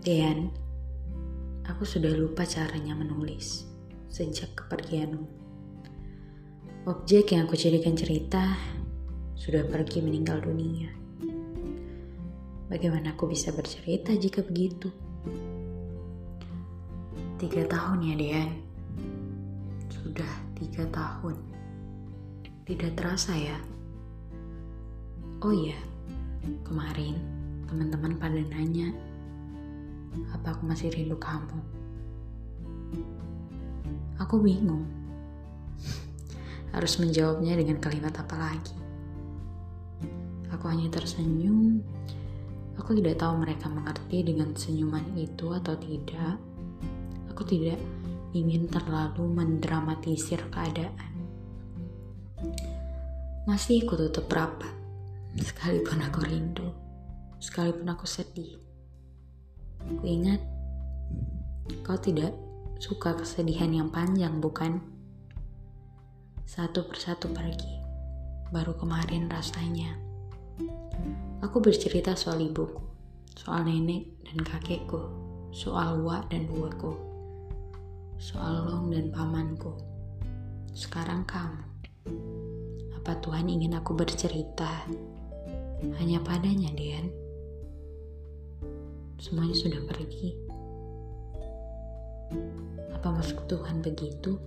Dean, aku sudah lupa caranya menulis sejak kepergianmu. Objek yang aku jadikan cerita sudah pergi meninggal dunia. Bagaimana aku bisa bercerita jika begitu? Tiga tahun ya, Dean. Sudah tiga tahun. Tidak terasa ya? Oh iya, kemarin teman-teman pada nanya apa aku masih rindu kamu? Aku bingung. Harus menjawabnya dengan kalimat apa lagi? Aku hanya tersenyum. Aku tidak tahu mereka mengerti dengan senyuman itu atau tidak. Aku tidak ingin terlalu mendramatisir keadaan. Masih aku tutup rapat, sekalipun aku rindu, sekalipun aku sedih. Aku ingat, kau tidak suka kesedihan yang panjang, bukan? Satu persatu pergi, baru kemarin rasanya. Aku bercerita soal ibuku, soal nenek dan kakekku, soal Wa dan Buaku, soal Long dan pamanku. Sekarang kamu. Apa Tuhan ingin aku bercerita hanya padanya, Dian? Semuanya sudah pergi. Apa maksud Tuhan begitu?